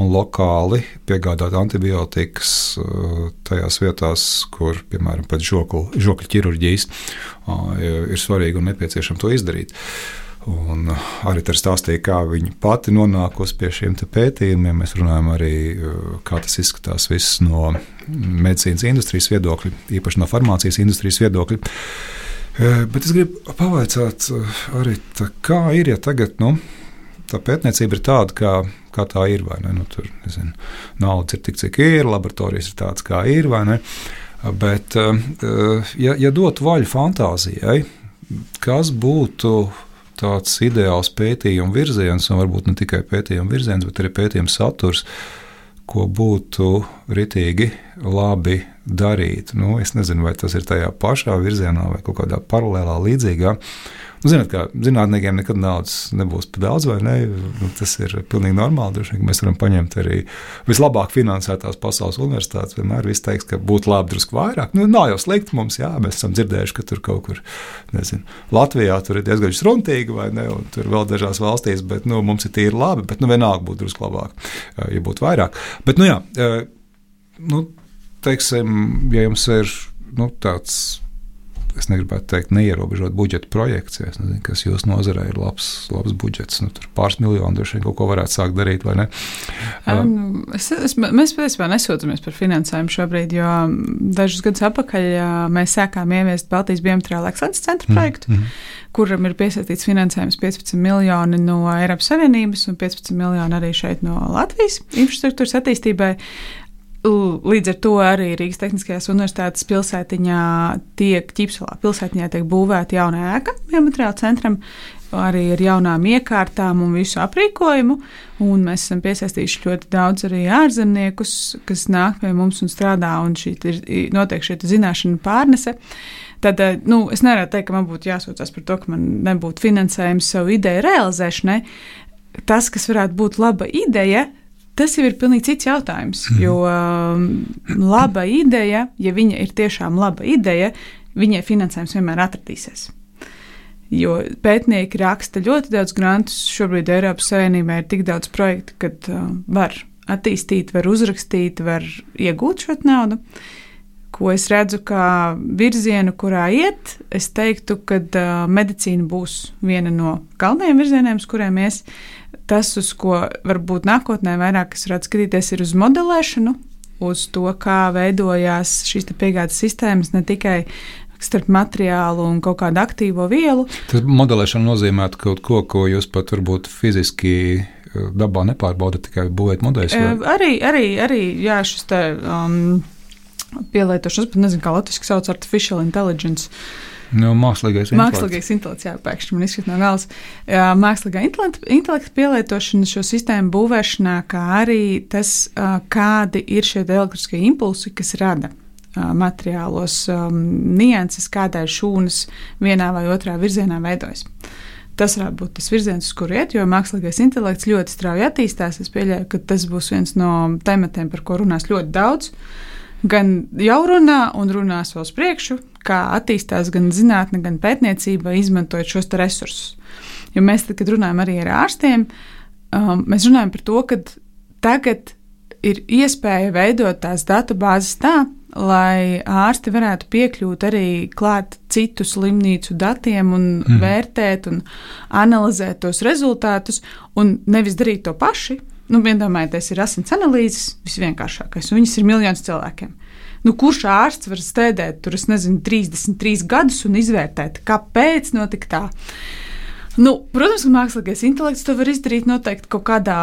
un lokāli piegādāt antibiotikas tajās vietās, kur, piemēram, pēc žokļu ķirurģijas ir svarīgi un nepieciešams to izdarīt. Un arī tur stāstīja, kā viņa pati nonākusi pie šiem pētījumiem. Mēs runājam arī, kā tas izskatās viss no medicīnas industrijas viedokļa, īpaši no farmācijas industrijas viedokļa. Bet es gribu pavaicāt arī, tā, kā ir, ja tagad nu, tā pētniecība ir tāda, kā, kā tā ir. Nu, tur nezinu, naudas ir tik, cik ir, laboratorijas ir tādas, kā ir. Bet, ja, ja dotu vaļu fantāzijai, kas būtu tāds ideāls pētījuma virziens, un varbūt ne tikai pētījuma virziens, bet arī pētījuma saturs, ko būtu ritīgi labi darīt. Nu, es nezinu, vai tas ir tajā pašā virzienā vai kaut kādā paralēlā, līdzīgā. Nu, zināt, kā zinātniekiem nekad naudas nebūs par daudz, vai ne? Nu, tas ir pilnīgi normāli. Droši, mēs varam paņemt arī vislabāk finansētās pasaules universitātes. Vienmēr viss teiks, ka būtu labi drusku vairāk. Nu, nav jau slikti mums, jā, mēs esam dzirdējuši, ka tur kaut kur, nezinu, Latvijā tur ir diezgan struntīgi, vai ne? Un tur vēl dažās valstīs, bet nu, mums ir tīri labi, bet nu, vienalga būtu drusku labāk, ja būtu vairāk. Bet, nu, jā, nu, teiksim, ja jums ir nu, tāds es negribētu teikt, neierobežot budžeta projekcijas, nezinu, kas jūsu nozarē ir labs, labs budžets. Nu, tur pāris miljoni droši vien kaut ko varētu sākt darīt, vai ne? Um, es, es, mēs patiesībā nesūdzamies par finansējumu šobrīd, jo dažus gadus atpakaļ mēs sākām ieviest Baltijas biomateriāla ekscelences centra mhm, projektu. Mm -hmm kuram ir piesaistīts finansējums 15 miljoni no Eiropas Savienības un 15 miljoni arī šeit no Latvijas infrastruktūras attīstībai. Līdz ar to arī Rīgas Tehniskajās Universitātes pilsētiņā tiek ķipselā pilsētiņā tiek būvēta jauna ēka biomateriāla centram, arī ar jaunām iekārtām un visu aprīkojumu. Un mēs esam piesaistījuši ļoti daudz arī ārzemniekus, kas nāk pie mums un strādā, un šī ir notiek šī zināšana pārnese. Tad eh, nu, es nevaru teikt, ka man būtu jāsūdzas par to, ka man nebūtu finansējums savu ideju realizēšanai. Tas, kas varētu būt laba ideja, Tas jau ir pilnīgi cits jautājums. Mm. Jo um, laba ideja, ja viņa ir tiešām laba ideja, viņai finansējums vienmēr atradīsies. Jo pētnieki raksta ļoti daudz grantus. Šobrīd Eiropas Savienībā ir tik daudz projektu, ka uh, var attīstīt, var uzrakstīt, var iegūt šo naudu. Ko es redzu kā virzienu, kurā iet, es teiktu, ka uh, medicīna būs viena no galvenajiem virzieniem, uz kuriem mēs tas, uz ko varbūt nākotnē vairāk es varētu skatīties, ir uz modelēšanu, uz to, kā veidojās šīs piegādes sistēmas ne tikai starp materiālu un kaut kādu aktīvo vielu. Tas modelēšana nozīmē kaut ko, ko jūs pat varbūt fiziski eh, dabā nepārbaudat, tikai būvēt modeļus. Vai? Arī, arī, arī jā, šis te. Um, Pielietošanas, bet nezinu, kā latviešu sauc, artificial intelligence. Uh, Nu, mākslīgais intelekts. Mākslīgais intelekts, jā, pēkšņi man izskat no galvas. Mākslīgā intelekta pielietošana šo sistēmu būvēšanā, kā arī tas, kādi ir šie elektriskie impulsi, kas rada materiālos nianses, kādēļ šūnas vienā vai otrā virzienā veidojas. Tas varētu būt tas virziens, uz kuru iet, jo mākslīgais intelekts ļoti strauji attīstās. Es pieļauju, ka tas būs viens no tematiem, par ko runās ļoti daudz. Gan jau runā, un runās vēl uz priekšu, kā attīstās gan zinātne, gan pētniecība, izmantojot šos resursus. Jo mēs, tad, kad runājam arī ar ārstiem, um, mēs runājam par to, ka tagad ir iespēja veidot tās datubāzes tā, lai ārsti varētu piekļūt arī klāt citu slimnīcu datiem un mm. vērtēt un analizēt tos rezultātus, un nevis darīt to paši. Nu, Viendomājieties, ir asins analīzes, visvienkāršākais, un viņas ir miljonus cilvēkiem. Nu, kurš ārsts var stēdēt tur, nezinu, 33 gadus un izvērtēt, kāpēc notika tā? Nu, protams, ka mākslīgais intelekts to var izdarīt noteikti kaut kādā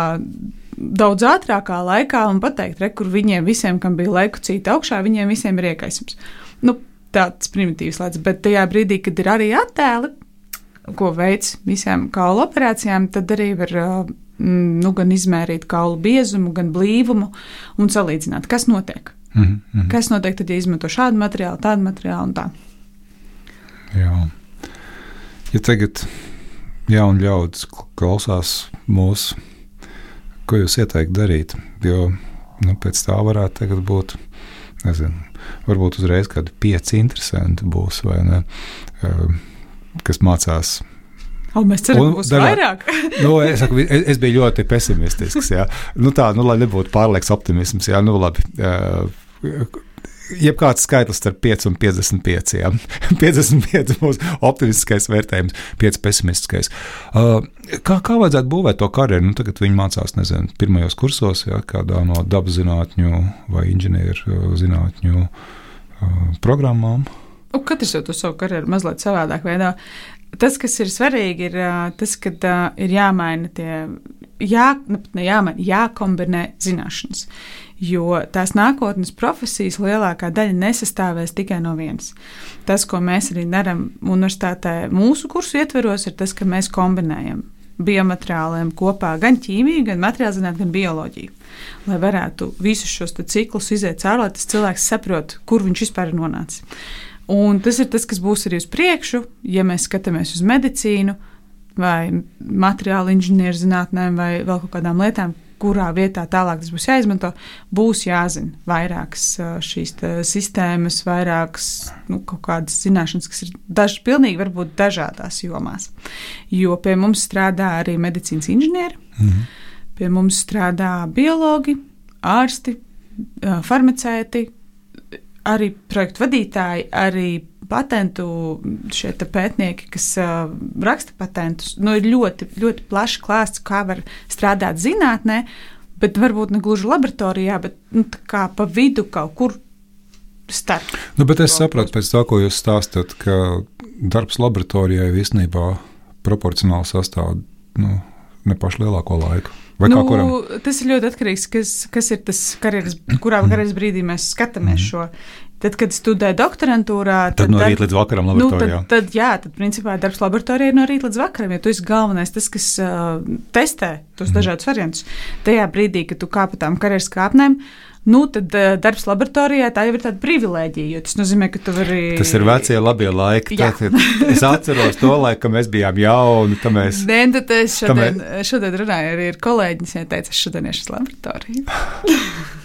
daudz ātrākā laikā un pateikt, re, kur viņiem visiem, kam bija leucīta augšā, viņiem visiem ir iekaisums. Nu, tāds primitīvs lietas, bet tajā brīdī, kad ir arī attēli, ko veids visām kaulu operācijām, tad arī var nu, gan izmērīt kaulu biezumu, gan blīvumu un salīdzināt, kas notiek. Mm -hmm. Kas notiek tad, ja izmanto šādu materiālu, tādu materiālu un tā? Jā. Ja tagad jauni ļaudis klausās mūsu, ko jūs ieteiktu darīt? Jo nu, pēc tā varētu būt, nezinu, varbūt uzreiz kādi pieci interesanti būs, vai ne, kas mācās O, mēs ceram, ka būs dažā, vairāk. *laughs* nu, es, saku, es, es biju ļoti pesimistisks. Jā. Nu, tā, nu, lai nebūtu pārlieks optimisms. Jā, nu, labi, jebkāds skaitlis starp 5 un 55. 55 būs optimistiskais vērtējums, 5 pesimistiskais. Uh, kā, kā vajadzētu būvēt to karjeru? Nu, tagad viņi mācās, nezinu, pirmajos kursos, ja, kādā no dabas zinātņu vai inženieru zinātņu uh, programmām. Nu, katrs jau to savu karjeru mazliet savādāk veidā. Tas, kas ir svarīgi, ir tas, ka uh, ir jāmaina tie, jā, nu, ne jāmaina, jākombinē zināšanas jo tās nākotnes profesijas lielākā daļa nesastāvēs tikai no vienas. Tas, ko mēs arī darām universitātē, mūsu kursu ietveros, ir tas, ka mēs kombinējam biomateriāliem kopā gan ķīmiju, gan materiālu zinātnē, gan bioloģiju. Lai varētu visus šos ciklus iziet cauri, lai tas cilvēks saprotu, kur viņš vispār ir nonācis. Un tas ir tas, kas būs arī uz priekšu, ja mēs skatāmies uz medicīnu, vai materiālu inženierzinātnēm, vai vēl kaut kādām lietām, kurā vietā tālāk tas būs jāizmanto, būs jāzina vairākas šīs sistēmas, vairākas nu, kaut kādas zināšanas, kas ir dažas pilnīgi varbūt dažādās jomās. Jo pie mums strādā arī medicīnas inženieri, mhm. pie mums strādā biologi, ārsti, farmaceiti, arī projektu vadītāji, arī patentu pētnieki, kas uh, raksta patentus, nu, ir ļoti, ļoti plašs klāsts, kā var strādāt zinātnē, bet varbūt ne gluži laboratorijā, bet nu, kā pa vidu kaut kur starp. Nu, bet es sapratu pēc tā, ko jūs stāstāt, ka darbs laboratorijā īstenībā proporcionāli sastāv nu, ne pašu lielāko laiku. Vai nu, tas ir ļoti atkarīgs no tā, kas, kas ir tas karjeras, kurā *clears throat* karjeras brīdī mēs skatāmies mm. šo. Tad, kad studēju doktorantūrā, tad, tad no rīta līdz vakaram laboratorijā. Nu, tad, tad, jā, tad principā darbs laboratorijā ir no rīta līdz vakaram, jo tu esi galvenais, tas, kas uh, testē tos mm. dažādus variantus. Tajā brīdī, kad tu kāp pa tām karjeras kāpnēm, nu, tad uh, darbs laboratorijā tā jau ir tāda privilēģija, jo tas nozīmē, ka tu vari. Tas ir vecie labie laiki. Tad, es atceros to laiku, kad mēs bijām jauni. Mēs... Nē, tad es šodien, mēs... šodien runāju arī ar kolēģiem, ja teicu, es šodien iešu uz laboratoriju. *laughs*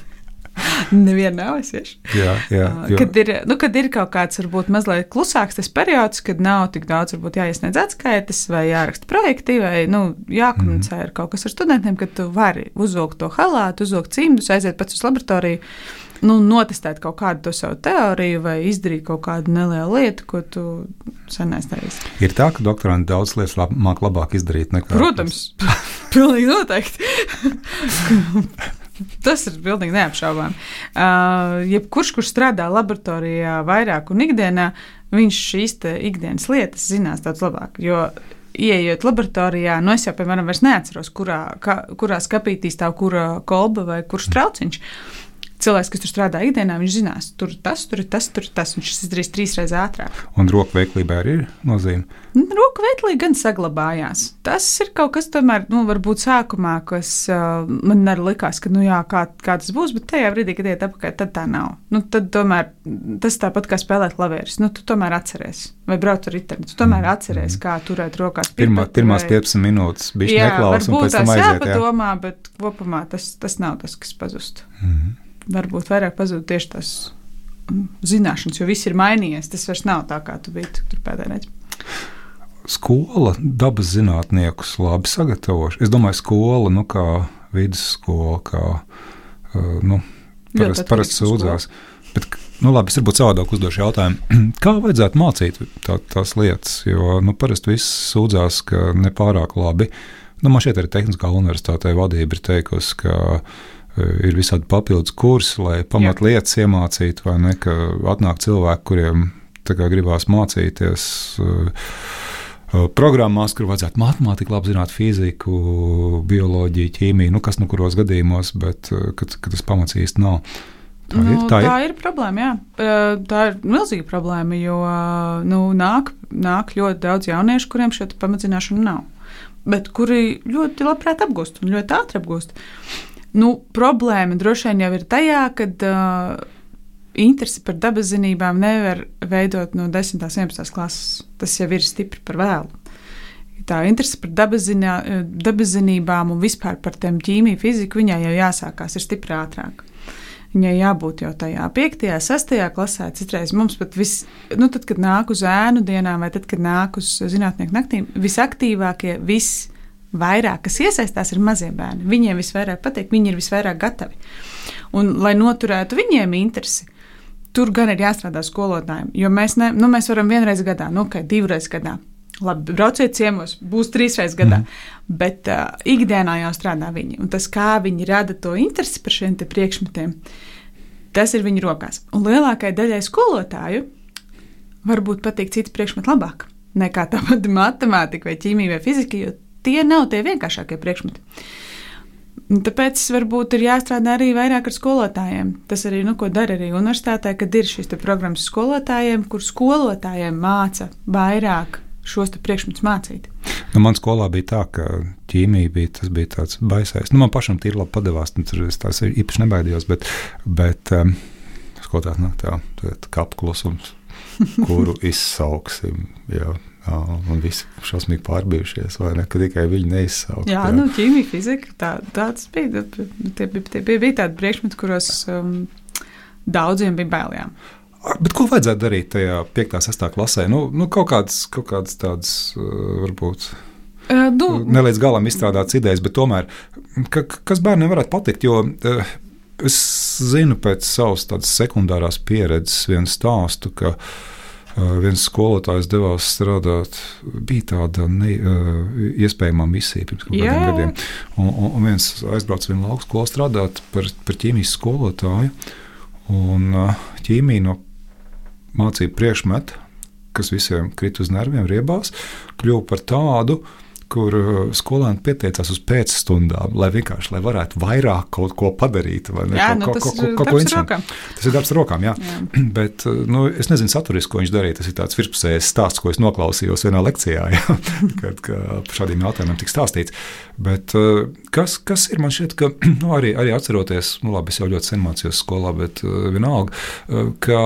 *laughs* Nevienu nav es iešu. Jā, jā, jo. kad, ir, nu, kad ir kaut kāds varbūt mazliet klusāks tas periods, kad nav tik daudz varbūt jāiesniedz atskaites vai jāraksta projekti vai nu, jākomunicē mm. ar kaut kas ar studentiem, kad tu vari uzvilkt to halātu, uzvilkt cimdus, aiziet pats uz laboratoriju. Nu, notestēt kaut kādu savu teoriju, vai izdarīt kaut kādu nelielu lietu, ko tu sen darīsi. Ir tā, ka doktoranti daudz lietas lab, māk labāk izdarīt nekā. Protams, *laughs* pilnīgi noteikti. *laughs* Tas ir pilnīgi neapšaubāmi. Uh, jebkurš, kurš strādā laboratorijā vairāk un ikdienā, viņš šīs ikdienas lietas zinās daudz labāk. Jo Iejot laboratorijā, nu es jau, piemēram, neatceros, kurā, ka, kurā skapītī stāv kura kolba vai kurš trauciņš. Uh, cilvēks, kas tur strādā ikdienā, viņš zinās, tur tas, tur tas, tur tas. Viņš tas izdarīs trīs reizes ātrāk. Un roku veiklībai arī ir nozīme. Roku veiklība gan saglabājās. Tas ir kaut kas, tomēr, nu, varbūt sākumā, kas uh, man arī likās, ka, nu, jā, kā, kā tas būs, bet tajā brīdī, kad iet apakaļ, tad tā nav. Nu, tad tomēr tas tāpat kā spēlēt klavierus. Nu, tu tomēr atceries, vai braukt ar riteni. Tu tomēr mm. atceries, kā turēt rokās. Pirmā, pirmās vai... 15 minūtes bija neklausās, un pēc tam aiziet. Jā, padomā, bet kopumā tas, tas nav tas, kas pazust. Mm varbūt vairāk pazūd tieši tas mm, zināšanas, jo viss ir mainījies. Tas vairs nav tā, kā tu biji tur pēdējā reizē. Skola dabas zinātniekus labi sagatavoša. Es domāju, skola, nu, kā vidusskola, kā uh, nu, parasti parast sūdzās. Bet, nu, labi, es varbūt savādāk uzdošu jautājumu. *clears throat* Kā vajadzētu mācīt tā, tās lietas? Jo nu, parasti viss sūdzās, ka nepārāk labi. Nu, man šeit arī Tehniskā universitātē vadība ir teikusi, ka Eh, ir visādi papildus kursi, lai pamatlietas iemācītu, vai ne, ka atnāk cilvēki, kuriem gribās mācīties. Uh, programmās, kur vajadzētu matemātiku, labi zināt fiziku, bioloģiju, ķīmiju, nu kas nu kuros gadījumos, bet kad, kad tas pamats īsti nav. Tā, nu, ir, tā, tā ir. ir problēma, jā. Tā ir milzīga problēma, jo nu, nāk, nāk ļoti daudz jauniešu, kuriem šo pamatzināšanu nav, bet kuri ļoti labprāt apgūst un ļoti ātri apgūst. Nu, problēma droši vien jau ir tajā, ka uh, interesi par dabas zinībām nevar veidot no 10. un 11. klases. Tas jau ir stipri par vēlu. Tā interese par dabas, zinā, dabas zinībām un vispār par tiem ķīmiju, fiziku viņai jau jāsākās ir stipri ātrāk. Viņai jābūt jau tajā 5, 6 klasē. Citreiz mums pat viss, nu, tad, kad nāk uz ēnu dienām, vai tad, kad nāk uz zinātnieku naktīm, visaktīvākie, viss vairāk, kas iesaistās, ir mazie bērni. Viņiem visvairāk patīk, viņi ir visvairāk gatavi. Un, lai noturētu viņiem interesi, tur gan ir jāstrādā skolotājiem. Jo mēs, ne, nu, mēs varam vienreiz gadā, nu, kā divreiz gadā. Labi, brauciet ciemos, būs trīsreiz gadā, mm. bet uh, ikdienā jau strādā viņi. Un tas, kā viņi rada to interesi par šiem priekšmetiem, tas ir viņu rokās. Un lielākajai daļai skolotāju varbūt patīk citi priekšmeti labāk nekā tā pati matemātika, vai ķīmija, vai fizika, jo tie nav tie vienkāršākie priekšmeti. Tāpēc varbūt ir jāstrādā arī vairāk ar skolotājiem. Tas arī, nu, ko dara arī universitātē, kad ir šīs programmas skolotājiem, kur skolotājiem māca vairāk šos priekšmetus mācīt. Nu, man skolā bija tā, ka ķīmija bija tas bija tāds baisais. Nu, man pašam tīri labi padevās, nu, tur es tās īpaši nebaidījos, bet, bet um, skolotājs nāk tā, tā kapu klusums, kuru *laughs* izsauksim. Jā. Un visi šausmīgi pārbijušies, vai ne? Ka tikai viņi neizsauca. Jā, jā, nu, ķīmija, fizika, tā, tāds bija. Tie, tie bija, tādi priekšmeti, kuros um, daudziem bija bailējām. Bet ko vajadzētu darīt tajā 5. un 6. klasē? Nu, nu, kaut, kādas, kaut kādas tādas, varbūt. Uh, nu, ne līdz galam izstrādātas idejas, bet tomēr, ka, kas bērniem varētu patikt. Jo uh, es zinu pēc savas sekundārās pieredzes vienu stāstu, ka uh, viens skolotājs devās strādāt. Bija tāda ne, iespējama misija pirms kādiem gadiem. Un, un, un viens aizbrauca vienā lauku skolā strādāt par, par ķīmijas skolotāju. Un ķīmija no mācību priekšmetu, kas visiem krita uz nerviem, riebās, kļuva par tādu, uh, kur uh, skolēni pieteicās uz pēcstundām, lai vienkārši lai varētu vairāk kaut ko padarīt. Jā, nu, ko, tas, ko, ko, ko darīja. Tas ir darbs ar rokām, jā. jā. *clears throat* Bet uh, nu, es nezinu, saturiski, ko viņš darīja. Tas ir tāds virspusējs stāsts, ko es noklausījos vienā lekcijā, jā, *laughs* kad par šādiem jautājumiem tika stāstīts. Bet uh, kas, kas ir man šķiet, ka *clears throat* nu, arī, arī atceroties, nu labi, es jau ļoti sen mācījos skolā, bet vienalga, ka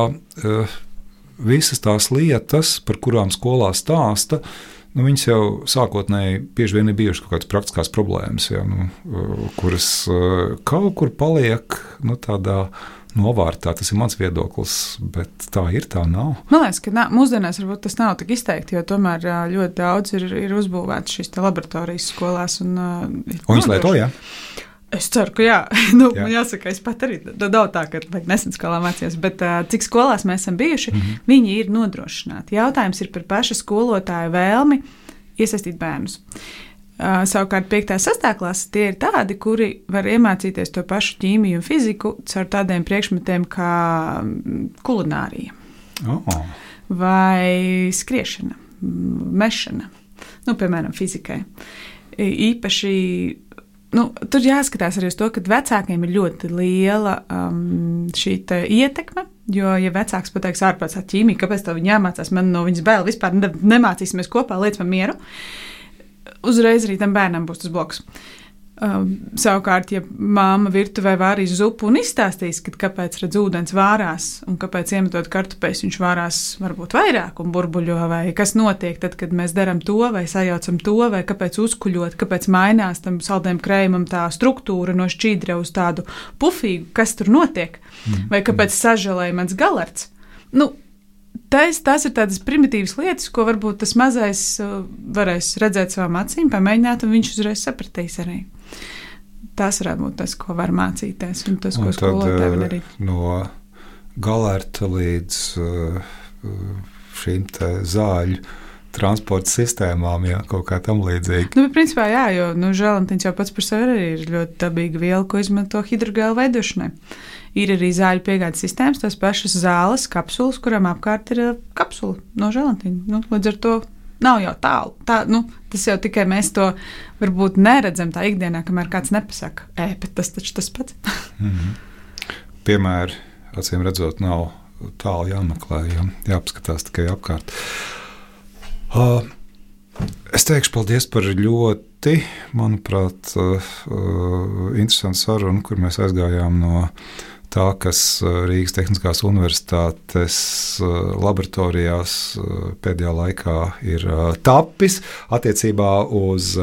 visas tās lietas, par kurām skolā stāsta, uh, nu, viņas jau sākotnēji bieži vien ir bijušas kaut kādas praktiskās problēmas, ja, nu, kuras kaut kur paliek nu, tādā. Novārtā tas ir mans viedoklis, bet tā ir. Tā nav. Man liekas, ka nā, mūsdienās varbūt tas nav tik izteikti, jo tomēr ļoti daudz ir, ir uzbūvēts šīs laboratorijas skolās. Un, un viņas lieto, jā. Ja? Es ceru, ka jā. *laughs* nu, jā. Man jāsaka, es pat arī daudz tā, ka nesen skolā mācījos, bet uh, cik skolās mēs esam bijuši, mm -hmm. viņi ir nodrošināti. Jautājums ir par paša skolotāja vēlmi iesaistīt bērnus. Uh, savukārt, 5. un 6. klases tie ir tādi, kuri var iemācīties to pašu ķīmiju un fiziku caur tādiem priekšmetiem kā kulinārija oh. vai skriešana, mešana, nu, piemēram, fizikai. Īpaši nu, tur jāskatās arī uz to, ka vecākiem ir ļoti liela um, šī ietekme. Jo, ja vecāks pateiks, ārprātā ķīmija, kāpēc tā viņa jāmācās, man no viņas bail vispār ne, nemācīsimies kopā, lietas man mieru, uzreiz arī tam bērnam būs tas bloks. Um, savukārt, ja māma virtuvē vārīs zupu un izstāstīs, ka kāpēc redz ūdens vārās un kāpēc iemetot kartupeļus viņš vārās varbūt vairāk un burbuļo, vai kas notiek tad, kad mēs darām to vai sajaucam to, vai kāpēc uzkuļot, kāpēc mainās tam saldējuma krējumam tā struktūra no šķīdra uz tādu pufīgu, kas tur notiek, mm. vai kāpēc sažalēja mans galards. Nu, Tas, tas ir tādas primitīvas lietas, ko varbūt tas mazais uh, varēs redzēt savām acīm, pamēģināt, un viņš uzreiz sapratīs arī. Tas varētu būt tas, ko var mācīties, un tas, ko skolotāji var uh, darīt. No galērta līdz uh, šīm zāļu transporta sistēmām, ja kaut kā tam līdzīga. Nu, principā, jā, jo nu, žēlantīns jau pats par sevi arī ir ļoti dabīga viela, ko izmanto hidrogēlu veidošanai. Ir arī zāļu piegādes sistēmas, tās pašas zāles, kapsulas, kurām apkārt ir uh, kapsula no žēlantīna. Nu, līdz ar to nav jau tālu. Tā, nu, tas jau tikai mēs to varbūt neredzam tā ikdienā, kamēr kāds nepasaka, e, bet tas taču tas pats. *laughs* mm -hmm. Piemēri, acīm redzot, nav tālu jāmeklē, jā, jāapskatās tikai apkārt. Uh, es teikšu paldies par ļoti, manuprāt, interesantu sarunu, kur mēs aizgājām no tā, kas Rīgas Tehniskās Universitātes laboratorijās pēdējā laikā ir tapis attiecībā uz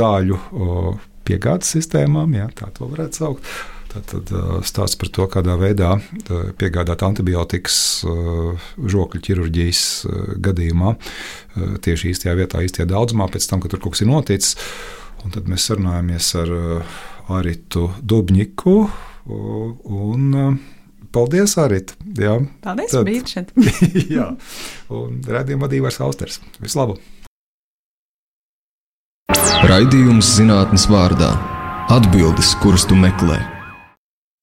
zāļu piegādes sistēmām, ja tā to varētu saukt. Tad stāsts par to, kādā veidā piegādāt antibiotikas žokļu ķirurģijas gadījumā tieši īstajā vietā, īstajā daudzumā, pēc tam, kad tur kaut kas ir noticis. Un tad mēs sarunājamies ar Aritu Dubņiku, un paldies, Arīt. Jā, Paldies, Tad- bija šeit. *laughs* jā. un redzējuma vadībās Austers. Vislabāk! Raidījums zinātnes vārdā - atbildes, kuras tu meklē.